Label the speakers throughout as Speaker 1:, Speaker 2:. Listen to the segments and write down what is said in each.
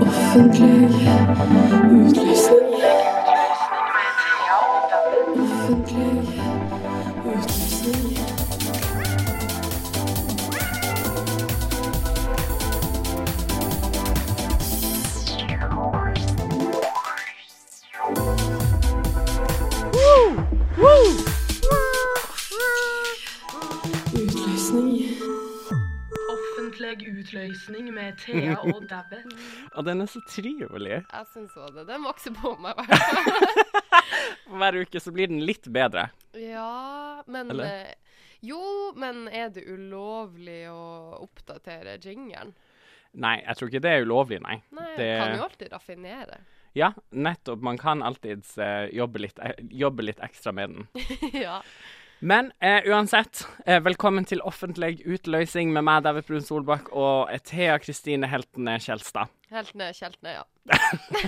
Speaker 1: Offentlig utlysning.
Speaker 2: Utløsning med Thea og Dabbe.
Speaker 3: Og den er så trivelig.
Speaker 4: Jeg syns òg det. Den vokser på meg, i hvert fall.
Speaker 3: Hver uke så blir den litt bedre.
Speaker 4: Ja, men
Speaker 3: Eller?
Speaker 4: eh, Jo, men er det ulovlig å oppdatere jingeren?
Speaker 3: Nei, jeg tror ikke det er ulovlig, nei.
Speaker 4: Nei,
Speaker 3: det,
Speaker 4: kan jo alltid raffinere.
Speaker 3: Ja, nettopp. Man kan alltids uh, jobbe, litt, eh, jobbe litt ekstra med den.
Speaker 4: ja.
Speaker 3: Men eh, uansett, eh, velkommen til offentlig utløsning med meg, David Brun Solbakk, og eh, Thea Kristine Heltene Kjelstad.
Speaker 4: Heltene Kjeltene, ja.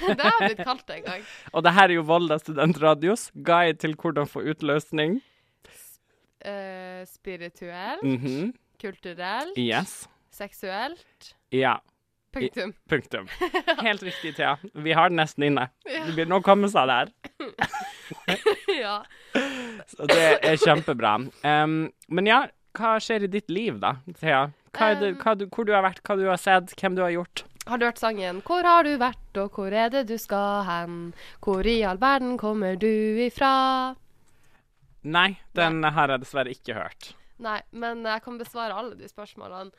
Speaker 4: det har blitt kalt det en gang.
Speaker 3: Og det her er jo Volda studentradios guide til hvordan få utløsning.
Speaker 4: Uh, spirituelt,
Speaker 3: Mhm.
Speaker 4: kulturelt,
Speaker 3: Yes.
Speaker 4: seksuelt.
Speaker 3: Ja.
Speaker 4: Punktum.
Speaker 3: Punktum. Helt riktig, Thea. Vi har den nesten inne. Det begynner å komme seg der.
Speaker 4: ja.
Speaker 3: Så det er kjempebra. Um, men ja, hva skjer i ditt liv da, Thea? Hva det, hva du, hvor du har vært, hva du har sett, hvem du har gjort?
Speaker 4: Har du hørt sangen 'Hvor har du vært, og hvor er det du skal hen'? Hvor i all verden kommer du ifra?
Speaker 3: Nei, den har jeg dessverre ikke hørt.
Speaker 4: Nei, men jeg kan besvare alle de spørsmålene.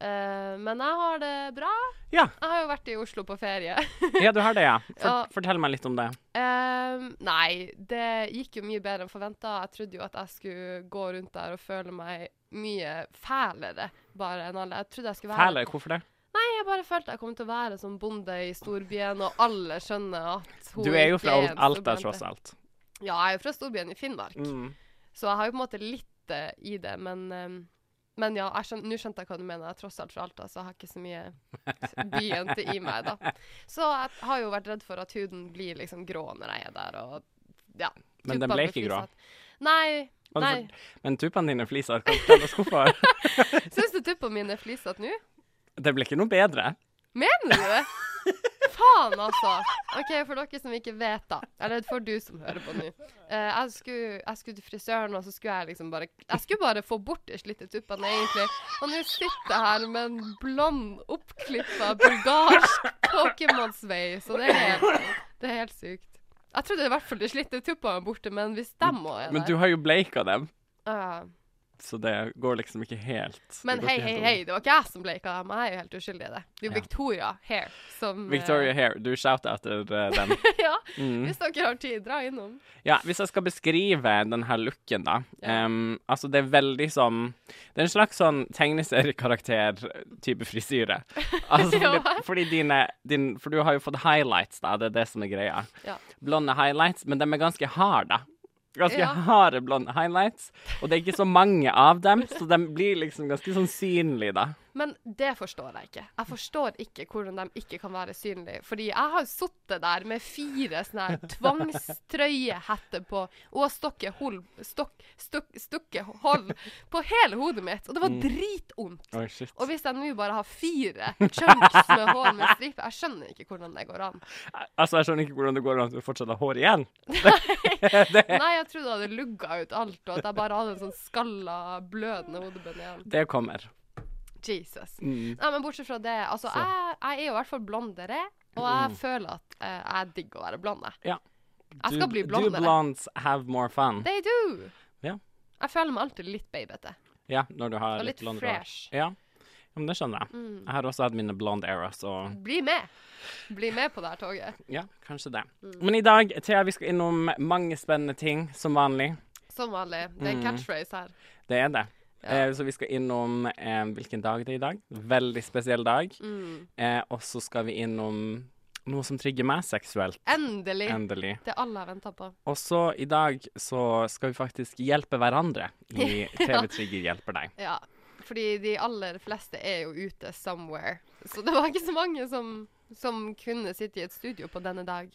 Speaker 4: Eh, men jeg har det bra.
Speaker 3: Ja,
Speaker 4: Jeg har jo vært i Oslo på ferie.
Speaker 3: ja du har det, ja. For,
Speaker 4: Ja.
Speaker 3: Fortell meg litt om det.
Speaker 4: Uh, nei, det gikk jo mye bedre enn forventa. Jeg trodde jo at jeg skulle gå rundt der og føle meg mye fælere bare enn alle. Jeg trodde jeg skulle være
Speaker 3: Fæle, hvorfor det?
Speaker 4: Nei, jeg bare følte jeg kom til å være som bonde i storbyen, og alle skjønner at hun
Speaker 3: Du er jo fra Al- Alta, tross alt.
Speaker 4: Ja, jeg er jo fra storbyen i Finnmark,
Speaker 3: Mm.
Speaker 4: så jeg har jo på en måte litt eh, i det, men eh, men ja, nå skjønte jeg hva du mener. Jeg er tross alt fra Alta, så jeg har ikke så mye byjente i meg, da. Så jeg har jo vært redd for at huden blir liksom grå når jeg er der, og ja.
Speaker 3: Men den ble ikke grå?
Speaker 4: Nei. Nei.
Speaker 3: Men tuppene dine fliser. Kan du fortelle oss hvorfor?
Speaker 4: Syns du tuppene mine er flisete nå?
Speaker 3: Det ble ikke noe bedre.
Speaker 4: Mener du det? Faen, altså. OK, for dere som ikke vet, da. Eller for du som hører på nå. Eh, jeg, skulle, jeg skulle til frisøren, og så skulle jeg liksom bare Jeg skulle bare få bort de slitte tuppene, egentlig. Og nå sitter jeg her med en blond, oppklippa bulgarsk Pokémon-sveis, og det er, helt, det er helt sykt. Jeg trodde i hvert fall de slitte tuppene var borte, men hvis dem òg er der
Speaker 3: Men du har jo bleika dem,
Speaker 4: Ah.
Speaker 3: Så det går liksom ikke helt.
Speaker 4: Men hei, hei, hei, det var ikke jeg som bleika dem. Jeg er jo helt uskyldig i det. Det er jo
Speaker 3: Ja.
Speaker 4: Victoria Hair som
Speaker 3: Victoria Victoria Hair, du shouter etter uh, den.
Speaker 4: ja,
Speaker 3: Mm.
Speaker 4: hvis dere har tid, dra innom.
Speaker 3: Ja, hvis jeg skal beskrive denne looken, da.
Speaker 4: Ja.
Speaker 3: Um, altså, det er veldig sånn Det er en slags sånn tegneseriekarakter-type frisyre. Altså,
Speaker 4: Ja.
Speaker 3: fordi, fordi dine din, For du har jo fått highlights, da. Det er det som er greia.
Speaker 4: Ja.
Speaker 3: Blonde highlights, men de er ganske harde, da. Ganske
Speaker 4: Ja.
Speaker 3: harde blonde highlights. Og det er ikke så mange av dem, så de blir liksom ganske sånn synlige, da.
Speaker 4: Men det forstår jeg ikke. Jeg forstår ikke hvordan de ikke kan være synlige. Fordi jeg har sittet der med fire sånne her tvangstrøyehetter på og har stukket hull stokk, stukk, stukket hold på hele hodet mitt. Og det var
Speaker 3: Mm.
Speaker 4: dritvondt.
Speaker 3: Mm. Oh,
Speaker 4: Og hvis jeg nå bare har fire chunks med hull med stripe Jeg skjønner ikke hvordan det går an.
Speaker 3: Altså, jeg skjønner ikke hvordan det går an at du fortsatt har hår igjen. det,
Speaker 4: Nei, jeg trodde jeg hadde lugga ut alt, og at jeg bare hadde en sånn skalla, blødende hodebunn igjen.
Speaker 3: det kommer.
Speaker 4: Jesus.
Speaker 3: Mm.
Speaker 4: Nei, men bortsett fra det, altså, jeg, jeg er jo i hvert fall blondere, og jeg
Speaker 3: Mm.
Speaker 4: føler at uh, jeg digger å være blond. jeg.
Speaker 3: Ja.
Speaker 4: Jeg skal bli
Speaker 3: Do blondes have more fun?
Speaker 4: They do!
Speaker 3: Ja.
Speaker 4: Jeg føler meg alltid litt babete.
Speaker 3: Ja, når du har
Speaker 4: Og litt
Speaker 3: blonde hår.
Speaker 4: fresh.
Speaker 3: Ja. ja, men det skjønner jeg.
Speaker 4: Mm.
Speaker 3: Jeg har også hatt mine blonde eras, så
Speaker 4: Bli med! Bli med på det her toget.
Speaker 3: ja, kanskje det.
Speaker 4: Mm.
Speaker 3: Men i dag, Thea, vi skal innom mange spennende ting, som vanlig.
Speaker 4: Som vanlig. Det er en
Speaker 3: Mm.
Speaker 4: catchphrase her.
Speaker 3: Det er det.
Speaker 4: Ja.
Speaker 3: Eh, så vi skal innom eh, hvilken dag det er i dag. Veldig spesiell dag.
Speaker 4: Mm.
Speaker 3: Eh, og så skal vi innom noe som trigger meg seksuelt.
Speaker 4: Endelig.
Speaker 3: Endelig.
Speaker 4: Det alle har venta på.
Speaker 3: Og så i dag så skal vi faktisk hjelpe hverandre i TV Trigger hjelper deg.
Speaker 4: Ja. Fordi de aller fleste er jo ute somewhere. Så det var ikke så mange som, som kunne sitte i et studio på denne dag.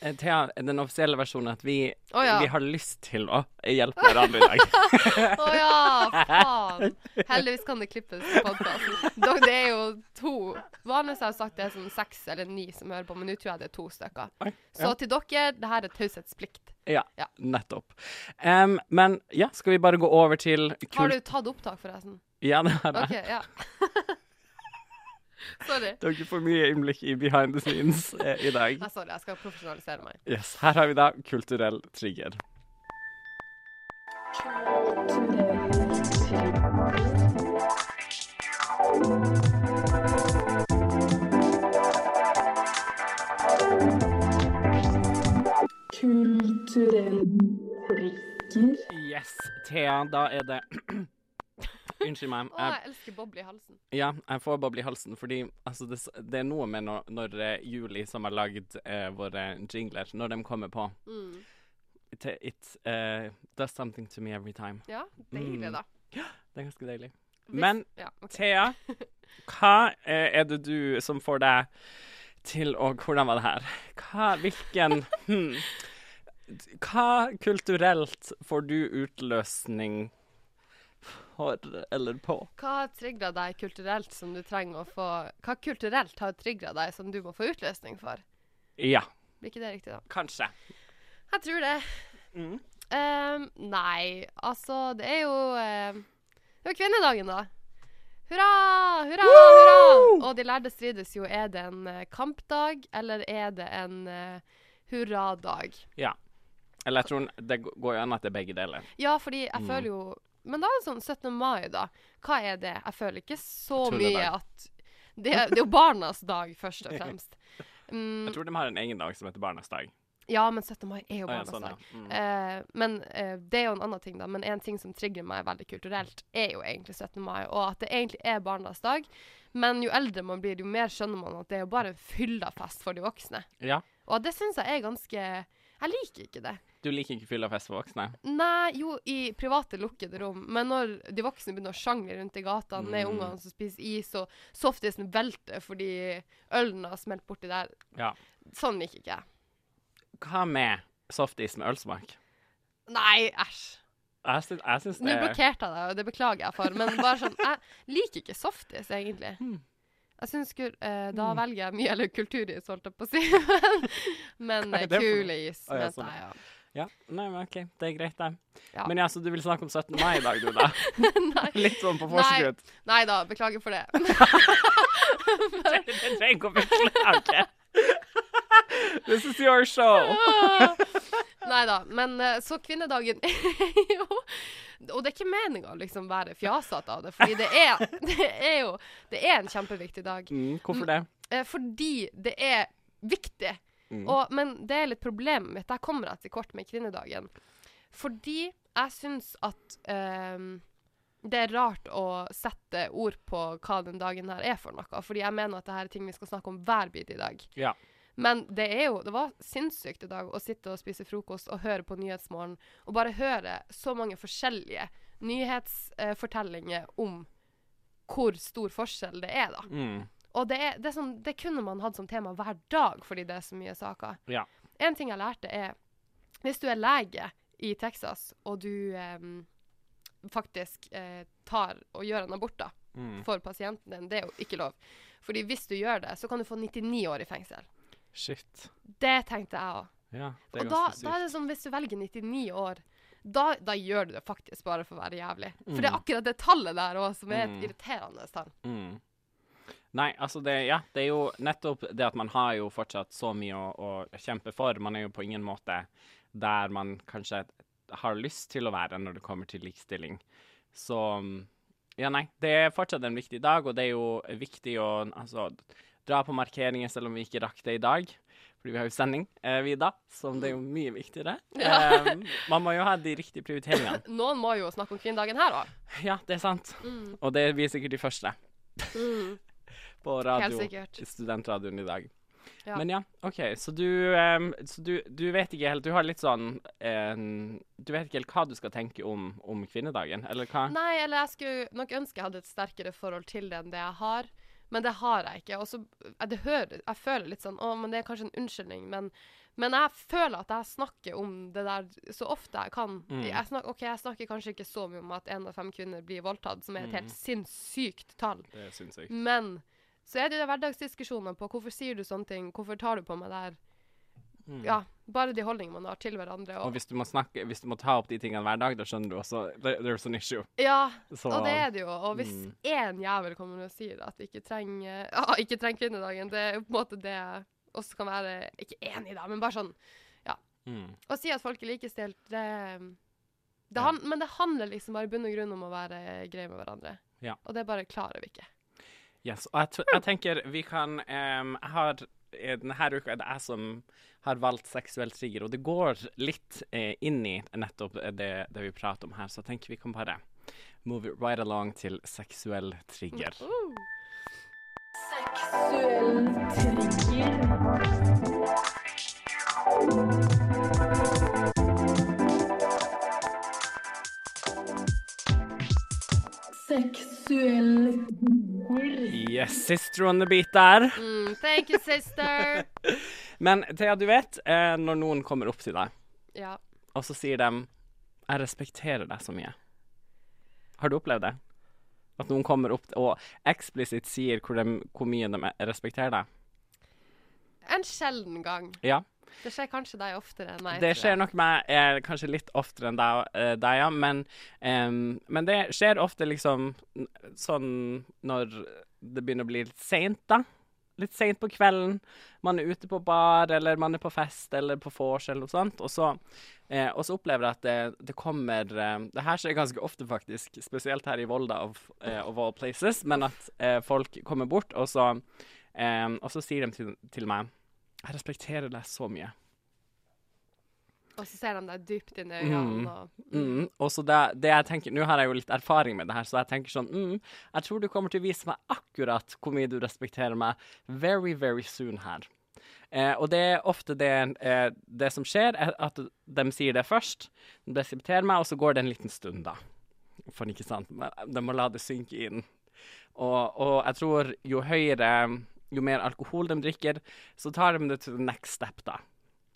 Speaker 3: Eh, Thea, den offisielle versjonen er at vi,
Speaker 4: oh, ja.
Speaker 3: vi har lyst til å hjelpe hverandre i dag.
Speaker 4: Å ja, faen. Heldigvis kan det klippes på podkasten. Det er jo to Vanligvis har jeg sagt det er sånn seks eller ni som hører på, men nå tror jeg det er to stykker.
Speaker 3: Oi,
Speaker 4: Så
Speaker 3: ja.
Speaker 4: til dere, det her er taushetsplikt.
Speaker 3: Ja,
Speaker 4: Ja.
Speaker 3: nettopp. Um, men ja, skal vi bare gå over til
Speaker 4: Har du tatt opptak, forresten?
Speaker 3: Ja, det har jeg.
Speaker 4: OK, ja. sorry.
Speaker 3: Dere får mye innblikk i behind the scenes eh, i dag.
Speaker 4: Nei, sorry, jeg skal profesjonalisere meg.
Speaker 3: Yes, Her har vi da kulturell trigger.
Speaker 1: Kulturell trigger.
Speaker 3: Yes, Thea, da er det Unnskyld meg.
Speaker 4: Å,
Speaker 3: Jeg,
Speaker 4: elsker boble i halsen.
Speaker 3: ja, jeg får boble i halsen fordi altså, det, det er noe med når, når eh, Julie, som har lagd eh, våre jingler, når de kommer på
Speaker 4: Mm.
Speaker 3: It, it uh, does something to me every time.
Speaker 4: Ja, deilig,
Speaker 3: Mm.
Speaker 4: da.
Speaker 3: Det er ganske deilig.
Speaker 4: Hvis-
Speaker 3: Men
Speaker 4: ja, okay.
Speaker 3: Thea, hva eh, er det du som får deg til å Hvordan var det her? Hva, hvilken hmm, Hva kulturelt får du utløsning for eller på?
Speaker 4: Hva har trigga deg kulturelt som du trenger å få Hva kulturelt har trigga deg som du må få utløsning for?
Speaker 3: Ja,
Speaker 4: Blir ikke det riktig, da?
Speaker 3: kanskje.
Speaker 4: Jeg tror det.
Speaker 3: Mm.
Speaker 4: Um, nei, altså Det er jo eh, Det er jo kvinnedagen, da. Hurra, hurra, hurra! Og de lærde strides jo. Er det en eh, kampdag, eller er det en uh, hurradag?
Speaker 3: Ja. Eller jeg tror det går jo an at det er begge deler.
Speaker 4: Ja, fordi jeg
Speaker 3: Mm.
Speaker 4: føler jo Men da er det sånn 17. mai, da. Hva er det? Jeg føler ikke så mye at det, er- det er jo barnas dag, først og fremst. Mm,
Speaker 3: Jeg tror de har en egen dag som heter Barnas dag.
Speaker 4: ja, men 17. mai er jo
Speaker 3: Å, ja,
Speaker 4: barnas
Speaker 3: dag. ja. Mm.
Speaker 4: Eh, men eh, det er jo en annen ting, da. Men en ting som trigger meg veldig kulturelt, er jo egentlig 17. mai, og at det egentlig er barnas dag. Men jo eldre man blir, jo mer skjønner man at det er jo bare en fylla fest for de voksne.
Speaker 3: Ja.
Speaker 4: Og det syns jeg er ganske Jeg liker ikke det.
Speaker 3: Du liker ikke fylla fest for voksne?
Speaker 4: Nei, jo, i private lukkede rom, men når de voksne begynner å sjangle rundt i gatene med
Speaker 3: Mm.
Speaker 4: ungene som spiser is, og softisen velter fordi ølen har smelt borti der,
Speaker 3: Ja.
Speaker 4: sånn liker ikke jeg.
Speaker 3: Hva med softis med ølsmak?
Speaker 4: Nei, æsj.
Speaker 3: Jeg syns, jeg syns
Speaker 4: Nå blokkerte jeg deg, og det beklager jeg for, men bare sånn Jeg liker ikke softis, egentlig.
Speaker 3: Hmm.
Speaker 4: Jeg synes kul, eh, Da
Speaker 3: mm.
Speaker 4: velger jeg mye eller kulturis, holdt jeg på å si. men
Speaker 3: er
Speaker 4: eh,
Speaker 3: det ja,
Speaker 4: mente
Speaker 3: sånn.
Speaker 4: jeg, ja.
Speaker 3: Ja, nei, men OK, det er greit, det.
Speaker 4: Ja.
Speaker 3: Men ja, så du vil snakke om 17. mai i dag, du, da? Litt sånn på forskudd?
Speaker 4: Nei da, beklager for det.
Speaker 3: Det trenger ikke å beklage. This is your show.
Speaker 4: Nei da. Men eh, så kvinnedagen er jo Og det er ikke meninga å liksom være fjasete av det, fordi det er, det er jo Det er en kjempeviktig dag.
Speaker 3: Mm, hvorfor det?
Speaker 4: Eh, fordi det er viktig.
Speaker 3: Mm.
Speaker 4: Og, men det er litt problemet mitt. Der kommer jeg til kort med kvinnedagen. Fordi jeg syns at um, det er rart å sette ord på hva den dagen her er for noe. Fordi jeg mener at det her er ting vi skal snakke om hver bit i dag.
Speaker 3: Ja.
Speaker 4: Men det er jo, det var sinnssykt i dag å sitte og spise frokost og høre på Nyhetsmorgen, og bare høre så mange forskjellige nyhetsfortellinger om hvor stor forskjell det er, da.
Speaker 3: Mm.
Speaker 4: Og det, er, det, er sånn, det kunne man hatt som tema hver dag, fordi det er så mye saker.
Speaker 3: Ja.
Speaker 4: En ting jeg lærte, er hvis du er lege i Texas, og du eh, faktisk eh, tar og gjør en abort da,
Speaker 3: Mm.
Speaker 4: for pasienten din, det er jo ikke lov. Fordi hvis du gjør det, så kan du få 99 år i fengsel.
Speaker 3: Shit.
Speaker 4: Det tenkte jeg òg.
Speaker 3: Ja, det
Speaker 4: Og da, da er det sånn, hvis du velger 99 år, da, da gjør du det faktisk bare for å være jævlig. For det er
Speaker 3: Mm.
Speaker 4: akkurat det tallet der òg som er et
Speaker 3: Mm.
Speaker 4: irriterende.
Speaker 3: Mm. Nei, altså det, ja, det er jo nettopp det at man har jo fortsatt så mye å, å kjempe for. Man er jo på ingen måte der man kanskje har lyst til å være når det kommer til likestilling. Så ja, nei. Det er fortsatt en viktig dag, og det er jo viktig å altså, dra på markeringer selv om vi ikke rakk det i dag. Fordi vi har jo sending, eh, Vida, som det er jo mye viktigere.
Speaker 4: Ja.
Speaker 3: Eh, man må jo ha de riktige prioriteringene.
Speaker 4: Noen må jo snakke om kvinnedagen her òg.
Speaker 3: Ja, det er sant.
Speaker 4: Mm.
Speaker 3: Og det er sikkert de første
Speaker 4: Mm.
Speaker 3: På radio,
Speaker 4: i
Speaker 3: studentradioen i dag.
Speaker 4: Ja.
Speaker 3: Men ja, OK. Så du, um, så du, du vet ikke helt Du har litt sånn um, Du vet ikke helt hva du skal tenke om, om kvinnedagen, eller hva?
Speaker 4: Nei, eller jeg skulle nok ønske jeg hadde et sterkere forhold til det enn det jeg har. Men det har jeg ikke. Og så eh, Jeg føler litt sånn Å, men det er kanskje en unnskyldning, men men jeg føler at jeg snakker om det der så ofte jeg kan.
Speaker 3: Mm.
Speaker 4: Jeg, snak, ok, jeg snakker kanskje ikke så mye om at én av fem kvinner blir voldtatt, som er et
Speaker 3: Mm.
Speaker 4: helt sinnssykt tall.
Speaker 3: Det er sinnssykt.
Speaker 4: Men så er det jo hverdagsdiskusjoner på hvorfor sier du sånne ting, hvorfor tar du på meg der?
Speaker 3: Mm.
Speaker 4: Ja, bare de holdningene man har til hverandre.
Speaker 3: Og
Speaker 4: Og,
Speaker 3: hvis du må snakke, hvis du må ta opp de tingene hver dag, da skjønner du også there- There's an issue.
Speaker 4: ja,
Speaker 3: Så
Speaker 4: og det er det jo. Og hvis
Speaker 3: Mm.
Speaker 4: jævel kommer og sier at vi ikke trenger ja, ikke trenger kvinnedagen, det er på en måte det jeg også kan være Ikke enig, da, men bare sånn
Speaker 3: mm.
Speaker 4: Å si at folk er likestilt, det, det
Speaker 3: Ja.
Speaker 4: han, Men det handler liksom bare i bunn og grunn om å være greie med hverandre.
Speaker 3: Ja.
Speaker 4: Og det bare klarer vi ikke.
Speaker 3: Yes, og jeg, jeg tenker vi kan um, Jeg har eh, Denne uka er det jeg som har valgt seksuell trigger, og det går litt eh, inn i nettopp det, det vi prater om her, så jeg tenker vi kan bare move it right along til seksuell trigger.
Speaker 4: Uh.
Speaker 1: Seksuell trigger. Trigger.
Speaker 3: Yes, sister on the beat der.
Speaker 4: Mm, thank you, sister.
Speaker 3: Men Thea, du vet eh, når noen kommer opp til deg,
Speaker 4: Ja.
Speaker 3: og så sier de 'Jeg respekterer deg så mye'. Har du opplevd det? At noen kommer opp og eksplisitt sier hvor, de, hvor mye de respekterer deg?
Speaker 4: En sjelden gang.
Speaker 3: Ja.
Speaker 4: Det skjer kanskje deg oftere enn meg.
Speaker 3: Det skjer nok meg er, kanskje litt oftere enn deg, eh, deg ja, men, um, men det skjer ofte liksom sånn når det begynner å bli litt seint, da. Litt seint på kvelden. Man er ute på bar, eller man er på fest, eller på vors, eller noe sånt. Og så, eh, og så opplever jeg at det, det kommer eh, Det her skjer ganske ofte, faktisk. Spesielt her i Volda, of, eh, of all places. Men at eh, folk kommer bort, og så, eh, og så sier de til, til meg Jeg respekterer deg så mye.
Speaker 4: Og så ser de deg dypt inn i øynene.
Speaker 3: Mm.
Speaker 4: Og,
Speaker 3: Mm. Og så det, det jeg tenker, Nå har jeg jo litt erfaring med det her, så jeg tenker sånn mm, Jeg tror du kommer til å vise meg akkurat hvor mye du respekterer meg very, very soon her. Eh, og det er ofte det, eh, det som skjer, er at de sier det først. De respekterer meg, og så går det en liten stund, da. For ikke sant? De må la det synke inn. Og, og jeg tror jo høyere Jo mer alkohol de drikker, så tar de det til the next step, da.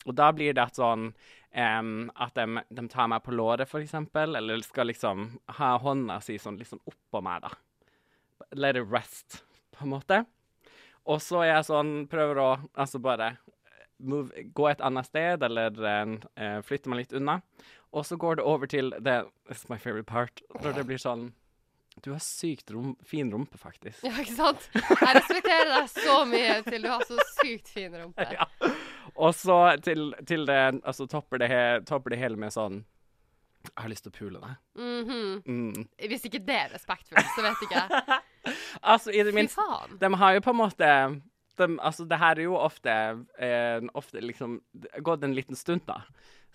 Speaker 3: Og da blir det sånn um, At de, de tar meg på låret, for eksempel, eller skal liksom ha hånda si sånn liksom oppå meg, da. Let it rest, på en måte. Og så er jeg sånn Prøver å altså bare move, gå et annet sted, eller uh, flytte meg litt unna. Og så går det over til det is my favorite part. Når det blir sånn Du har sykt rom, fin rumpe, faktisk.
Speaker 4: ja, ikke sant? Jeg respekterer deg så mye til du har så sykt fin rumpe.
Speaker 3: Ja. Og så til, til det Altså topper det, topper det hele med sånn Jeg har lyst til å pule deg.
Speaker 4: Mhm.
Speaker 3: Mm.
Speaker 4: Hvis ikke det er respektfullt, så vet ikke jeg.
Speaker 3: Altså, i det minste. De har jo på en måte de, Altså, det her er jo ofte eh, Ofte liksom gått en liten stund, da.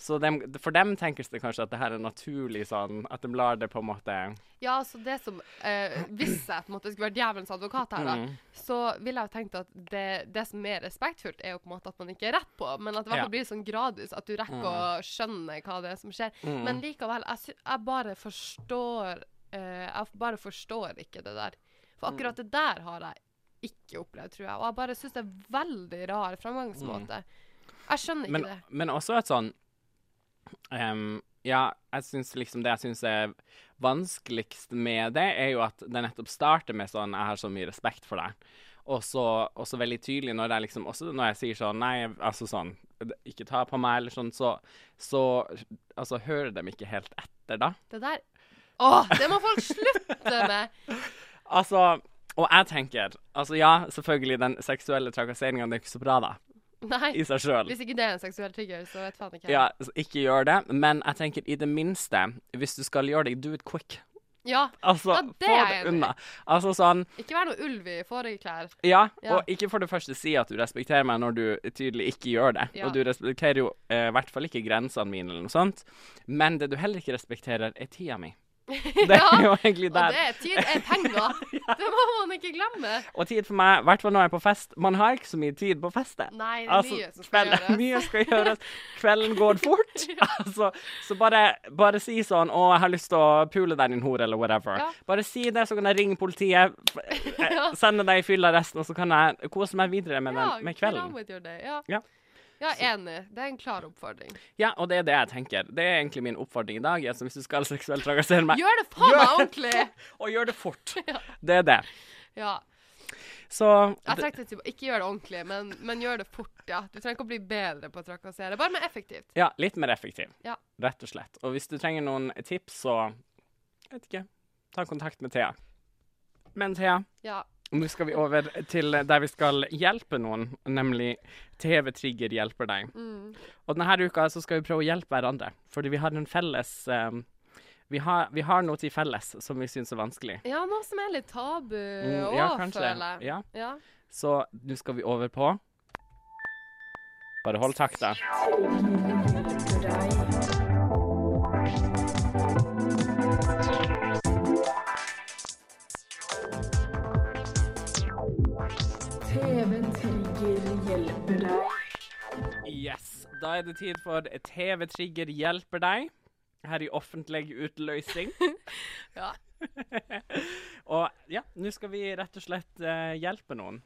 Speaker 3: Så dem- for dem tenkes det kanskje at det her er naturlig sånn At de lar det på en måte
Speaker 4: Ja, så det som eh, Hvis jeg på en måte skulle vært djevelens advokat her, da,
Speaker 3: Mm.
Speaker 4: så ville jeg jo tenkt at det, det som er respektfullt, er jo på en måte at man ikke er rett på, men at det i hvert fall blir sånn gradvis, at du rekker å skjønne hva det er som skjer.
Speaker 3: Mm.
Speaker 4: Men likevel, jeg, jeg bare forstår eh, Jeg bare forstår ikke det der. For akkurat det der har jeg ikke opplevd, tror jeg. Og jeg bare syns det er veldig rar framgangsmåte. Jeg skjønner ikke
Speaker 3: men,
Speaker 4: det.
Speaker 3: men også et sånn um, Ja, jeg syns liksom det jeg syns er vanskeligst med det, er jo at det nettopp starter med sånn 'Jeg har så mye respekt for deg'. Og så, veldig tydelig når jeg liksom Også når jeg sier sånn Nei, altså sånn Ikke ta på meg, eller sånn, så, så Altså, hører de ikke helt etter, da?
Speaker 4: Det der Åh, det må folk slutte med!
Speaker 3: Altså Og jeg tenker Altså, ja, selvfølgelig, den seksuelle trakasseringa, er ikke så bra, da.
Speaker 4: Nei.
Speaker 3: I seg sjøl.
Speaker 4: Hvis ikke det er en seksuell trigger, så vet faen ikke.
Speaker 3: Ja, så ikke gjør det. Men jeg tenker i det minste, hvis du skal gjøre det, do it quick.
Speaker 4: Ja,
Speaker 3: Altså,
Speaker 4: Ja, det
Speaker 3: få
Speaker 4: er
Speaker 3: det
Speaker 4: jeg enig i.
Speaker 3: Altså sånn
Speaker 4: ikke vær noe ulv i klær.
Speaker 3: Ja,
Speaker 4: Ja.
Speaker 3: og ikke for det første si at du respekterer meg når du tydelig ikke gjør det.
Speaker 4: Ja.
Speaker 3: Og du respekterer jo eh, hvert fall ikke grensene mine eller noe sånt. Men det du heller ikke respekterer, er tida mi. Det er
Speaker 4: Ja,
Speaker 3: jo egentlig
Speaker 4: Og det er tid er penger. Det må man ikke glemme.
Speaker 3: Og tid for meg, i hvert fall når jeg er på fest. Man har ikke så mye tid på festet.
Speaker 4: Nei, det er
Speaker 3: Altså,
Speaker 4: mye som skal gjøres.
Speaker 3: Mye skal gjøres. Kvelden går fort. altså, så bare, bare si sånn 'Å, jeg har lyst til å pule deg, din hore', eller whatever.
Speaker 4: Ja.
Speaker 3: Bare si det, så kan jeg ringe politiet, eh, sende deg i fylla resten, og så kan jeg kose meg videre med,
Speaker 4: Ja,
Speaker 3: den, med kvelden.
Speaker 4: Ja.
Speaker 3: Ja.
Speaker 4: enig. Det er en klar oppfordring.
Speaker 3: Ja, og det er det jeg tenker. Det er egentlig min oppfordring i dag. Altså, hvis du skal seksuelt trakassere meg,
Speaker 4: Gjør det faen meg ordentlig!
Speaker 3: og gjør det fort.
Speaker 4: Ja.
Speaker 3: Det er det.
Speaker 4: Ja.
Speaker 3: Så
Speaker 4: Jeg tenkte typ, ikke gjør det ordentlig, men, men gjør det fort, ja. Du trenger ikke å bli bedre på å trakassere, bare mer effektivt.
Speaker 3: ja, litt mer effektiv.
Speaker 4: Ja.
Speaker 3: Rett og slett. Og hvis du trenger noen tips, så jeg vet ikke, ta kontakt med Thea. Men Thea,
Speaker 4: Ja.
Speaker 3: Nå skal vi over til der vi skal hjelpe noen, nemlig TV Trigger hjelper deg.
Speaker 4: Mm.
Speaker 3: Og denne uka så skal vi prøve å hjelpe hverandre, fordi vi har en felles um, vi, har, vi har noe til felles som vi syns er vanskelig.
Speaker 4: ja, noe som er litt tabu
Speaker 3: Mm,
Speaker 4: òg,
Speaker 3: ja, kanskje.
Speaker 4: føler jeg.
Speaker 3: Ja.
Speaker 4: Ja.
Speaker 3: Så nå skal vi over på Bare hold takta.
Speaker 1: TV-trigger hjelper deg.
Speaker 3: Yes. Da er det tid for TV Trigger hjelper deg. Her i offentlig utløsning.
Speaker 4: Ja.
Speaker 3: og ja, nå skal vi rett og slett uh, hjelpe noen.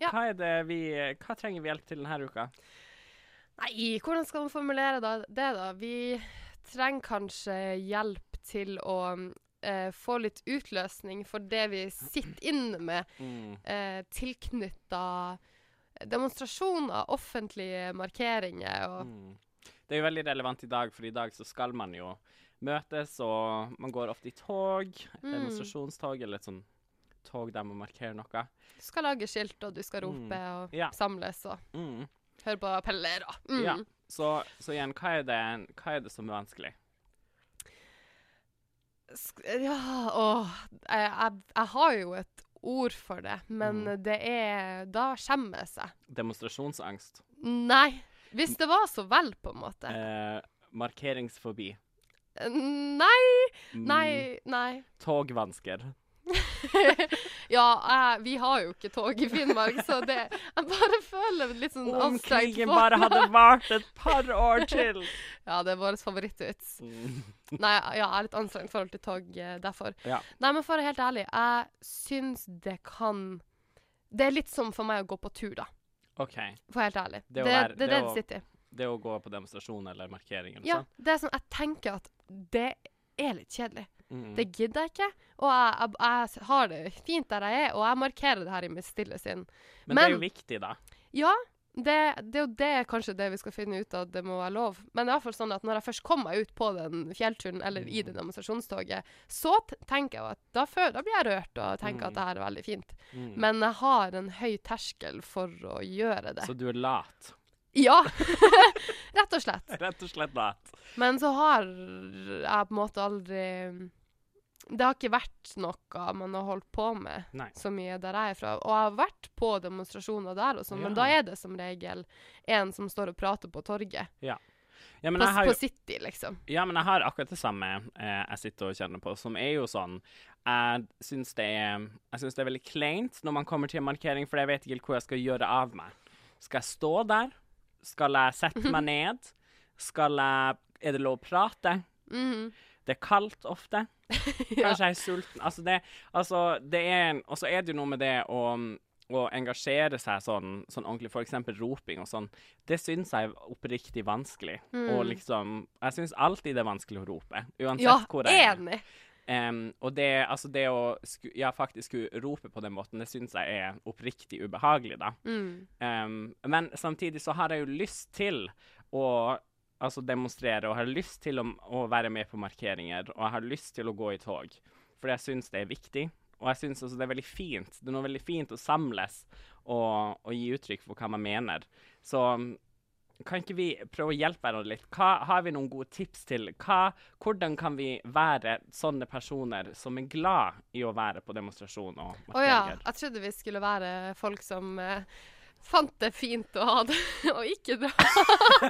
Speaker 4: Ja.
Speaker 3: Hva, er det vi, hva trenger vi hjelp til denne uka?
Speaker 4: Nei, hvordan skal man formulere det, da? Vi trenger kanskje hjelp til å eh, få litt utløsning for det vi sitter inne med,
Speaker 3: Mm.
Speaker 4: eh, tilknytta demonstrasjoner, offentlige markeringer og
Speaker 3: Mm. Det er jo veldig relevant i dag, for i dag så skal man jo møtes, og man går ofte i tog,
Speaker 4: Mm.
Speaker 3: demonstrasjonstog, eller et sånn tog der man markerer noe.
Speaker 4: Du skal lage skilt, og du skal rope
Speaker 3: Mm.
Speaker 4: og
Speaker 3: Ja.
Speaker 4: samles og
Speaker 3: Mm.
Speaker 4: høre på appeller. og- Mm.
Speaker 3: Ja. Så, så igjen, hva er, det, hva er det som er vanskelig?
Speaker 4: Ja, åh jeg, jeg, jeg har jo et ord for det, men
Speaker 3: Mm.
Speaker 4: det er Da skjemmer jeg.
Speaker 3: Demonstrasjonsangst?
Speaker 4: Nei. Hvis det var så vel, på en måte.
Speaker 3: Eh, markeringsfobi?
Speaker 4: Nei,
Speaker 3: Mm,
Speaker 4: nei, nei.
Speaker 3: Togvansker?
Speaker 4: ja, jeg, vi har jo ikke tog i Finnmark, så det Jeg bare føler litt sånn
Speaker 3: Om krigen bare hadde vart et par år til!
Speaker 4: Ja, det er vår favorittvits.
Speaker 3: Mm.
Speaker 4: Nei, ja, jeg er litt anstrengt forhold til tog eh, derfor.
Speaker 3: Ja.
Speaker 4: Nei, men for å være helt ærlig, jeg syns det kan Det er litt som for meg å gå på tur, da.
Speaker 3: OK.
Speaker 4: For være helt ærlig.
Speaker 3: Det
Speaker 4: Det,
Speaker 3: å
Speaker 4: det,
Speaker 3: det
Speaker 4: er
Speaker 3: det
Speaker 4: det sitter i.
Speaker 3: Det å gå på demonstrasjon eller markering eller
Speaker 4: Ja,
Speaker 3: sånn.
Speaker 4: det er sånn, jeg tenker at det er litt kjedelig.
Speaker 3: Mm.
Speaker 4: Det gidder jeg ikke. Og jeg, jeg, jeg har det fint der jeg er, og jeg markerer det her i mitt stille sinn.
Speaker 3: Men, det er jo viktig, da.
Speaker 4: Ja, det, det er jo det kanskje det vi skal finne ut av, det må være lov. Men det er i hvert fall sånn at når jeg først kom meg ut på den fjellturen, eller i
Speaker 3: Mm.
Speaker 4: det demonstrasjonstoget, så tenker jeg at da, før, da blir jeg rørt og tenker
Speaker 3: Mm.
Speaker 4: at det her er veldig fint.
Speaker 3: Mm.
Speaker 4: Men jeg har en høy terskel for å gjøre det.
Speaker 3: Så du er lat?
Speaker 4: Ja! Rett og slett.
Speaker 3: Rett og slett lat.
Speaker 4: Men så har jeg på en måte aldri Det har ikke vært noe man har holdt på med
Speaker 3: Nei.
Speaker 4: så mye der jeg er fra. Og jeg har vært på demonstrasjoner der og sånn, men da er det som regel en som står og prater på torget.
Speaker 3: Ja, men
Speaker 4: På,
Speaker 3: har
Speaker 4: på City, liksom.
Speaker 3: Ja, men jeg har akkurat det samme eh, jeg sitter og kjenner på, som er jo sånn Jeg syns det det er veldig kleint når man kommer til en markering, for jeg vet ikke hvor jeg skal gjøre av meg. Skal jeg stå der? Skal jeg sette meg ned? Skal jeg Er det lov å prate?
Speaker 4: Mhm.
Speaker 3: Det er kaldt ofte.
Speaker 4: ja.
Speaker 3: Kanskje jeg er sulten. Altså, det, altså, det er en Og så er det jo noe med det å å engasjere seg sånn, sånn ordentlig, f.eks. roping og sånn, det syns jeg er oppriktig vanskelig. Og
Speaker 4: Mm.
Speaker 3: liksom Jeg syns alltid det er vanskelig å rope, uansett
Speaker 4: ja,
Speaker 3: hvor jeg er.
Speaker 4: enig.
Speaker 3: Um, og det, altså det å sku, ja, faktisk skulle rope på den måten, det syns jeg er oppriktig ubehagelig, da.
Speaker 4: Mm.
Speaker 3: Um, men samtidig så har jeg jo lyst til å altså demonstrere, og har lyst til å, å være med på markeringer, og jeg har lyst til å gå i tog. For jeg syns det er viktig, og jeg syns også det er veldig fint. Det er noe veldig fint å samles og, og gi uttrykk for hva man mener. Så kan ikke vi prøve å hjelpe hverandre litt? Hva, har vi noen gode tips til? Hva, hvordan kan vi være sånne personer som er glad i å være på demonstrasjon og
Speaker 4: Å ja, jeg trodde vi skulle være folk som eh, fant det fint å ha det, og ikke dra.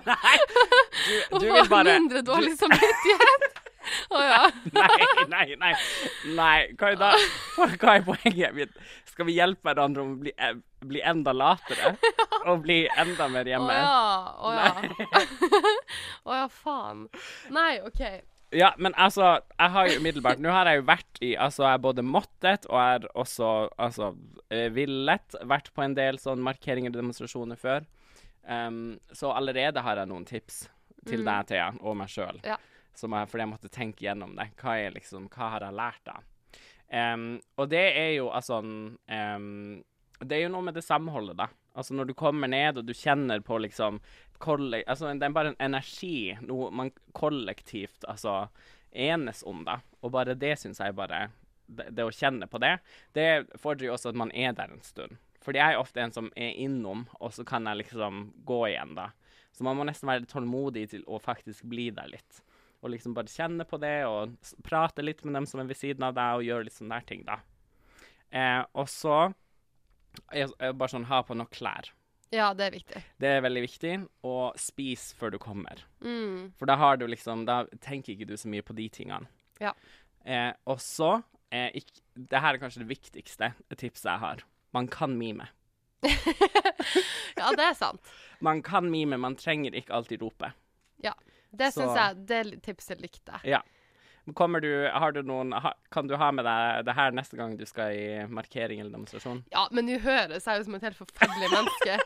Speaker 3: Du,
Speaker 4: Og
Speaker 3: du
Speaker 4: få
Speaker 3: vil bare
Speaker 4: mindre dårlig samvittighet. Å ja.
Speaker 3: Nei, nei, nei. nei. Hva, er da, hva er poenget mitt? Skal vi hjelpe hverandre om å bli, eh, bli enda latere? Og bli enda mer
Speaker 4: Å
Speaker 3: hjemme?
Speaker 4: ja. Å ja. Å ja, faen. Nei, OK.
Speaker 3: Ja, men altså, jeg har jo umiddelbart Nå har jeg jo vært i Altså, jeg har både måttet og er også altså eh, villet vært på en del sånn markeringer og demonstrasjoner før. Um, så allerede har jeg noen tips til
Speaker 4: Mm.
Speaker 3: deg, Thea, og meg sjøl.
Speaker 4: Ja.
Speaker 3: Fordi jeg måtte tenke gjennom det. Hva, er liksom, hva har jeg lært da? Um, og det er jo altså um, Det er jo noe med det samholdet, da. Altså når du kommer ned og du kjenner på liksom altså Det er bare en energi, noe man kollektivt altså enes om, da. Og bare det syns jeg bare det, det å kjenne på det, det fordrer jo også at man er der en stund. Fordi jeg er ofte en som er innom, og så kan jeg liksom gå igjen, da. Så man må nesten være tålmodig til å faktisk bli der litt. Og liksom bare kjenne på det, og prate litt med dem som er ved siden av deg, og gjøre litt sånne der ting, da. Eh, og så er er bare sånn ha på nok klær.
Speaker 4: Ja, det er viktig.
Speaker 3: Det er veldig viktig. Og spis før du kommer.
Speaker 4: Mm.
Speaker 3: For da har du liksom Da tenker ikke du så mye på de tingene.
Speaker 4: Ja.
Speaker 3: Eh, og så eh, ikk- Det her er kanskje det viktigste tipset jeg har. Man kan mime.
Speaker 4: Ja, det er sant.
Speaker 3: Man kan mime, man trenger ikke alltid rope.
Speaker 4: Ja.
Speaker 3: Det
Speaker 4: syns jeg Det tipset likte jeg.
Speaker 3: Ja. Kommer du, har du noen, kan du ha med deg det her neste gang du skal i markering eller demonstrasjon?
Speaker 4: Ja, men du høres jeg jo som et helt forferdelig menneske.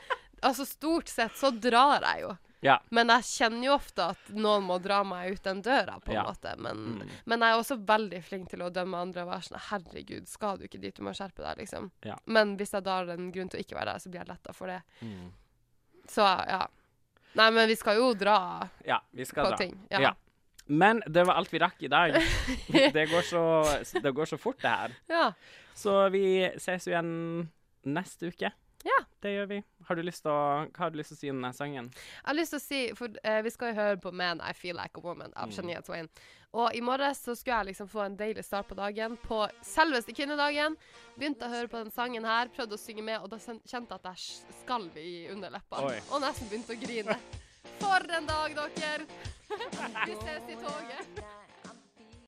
Speaker 4: Altså, stort sett så drar jeg jo.
Speaker 3: Ja.
Speaker 4: Men jeg kjenner jo ofte at noen må dra meg ut den døra, på en
Speaker 3: Ja.
Speaker 4: måte. Men,
Speaker 3: Mm.
Speaker 4: men jeg er også veldig flink til å dømme andre og være sånn Herregud, skal du ikke dit? Du må skjerpe deg, liksom.
Speaker 3: Ja.
Speaker 4: Men hvis jeg da har en grunn til å ikke være der, så blir jeg letta for det.
Speaker 3: Mm.
Speaker 4: Så ja. Nei, men vi skal jo dra
Speaker 3: Ja, vi skal
Speaker 4: på
Speaker 3: dra.
Speaker 4: ting. Ja.
Speaker 3: Men det var alt vi rakk i dag. Det går så, det går så fort, det her.
Speaker 4: ja.
Speaker 3: Så vi ses jo igjen neste uke.
Speaker 4: Ja.
Speaker 3: Det gjør vi. Har du lyst til å, hva har du lyst til å si om denne sangen?
Speaker 4: Jeg har lyst til å si, for uh, vi skal jo høre på Man I Feel Like a Woman av
Speaker 3: Mm.
Speaker 4: Twain. Og i morges så skulle jeg liksom få en deilig start på dagen på selveste kvinnedagen. Begynte å høre på den sangen her, prøvde å synge med, og da kjente jeg at jeg skalv i
Speaker 3: underleppene.
Speaker 4: Og nesten begynte å grine. For en dag, dere! Vi ses i toget.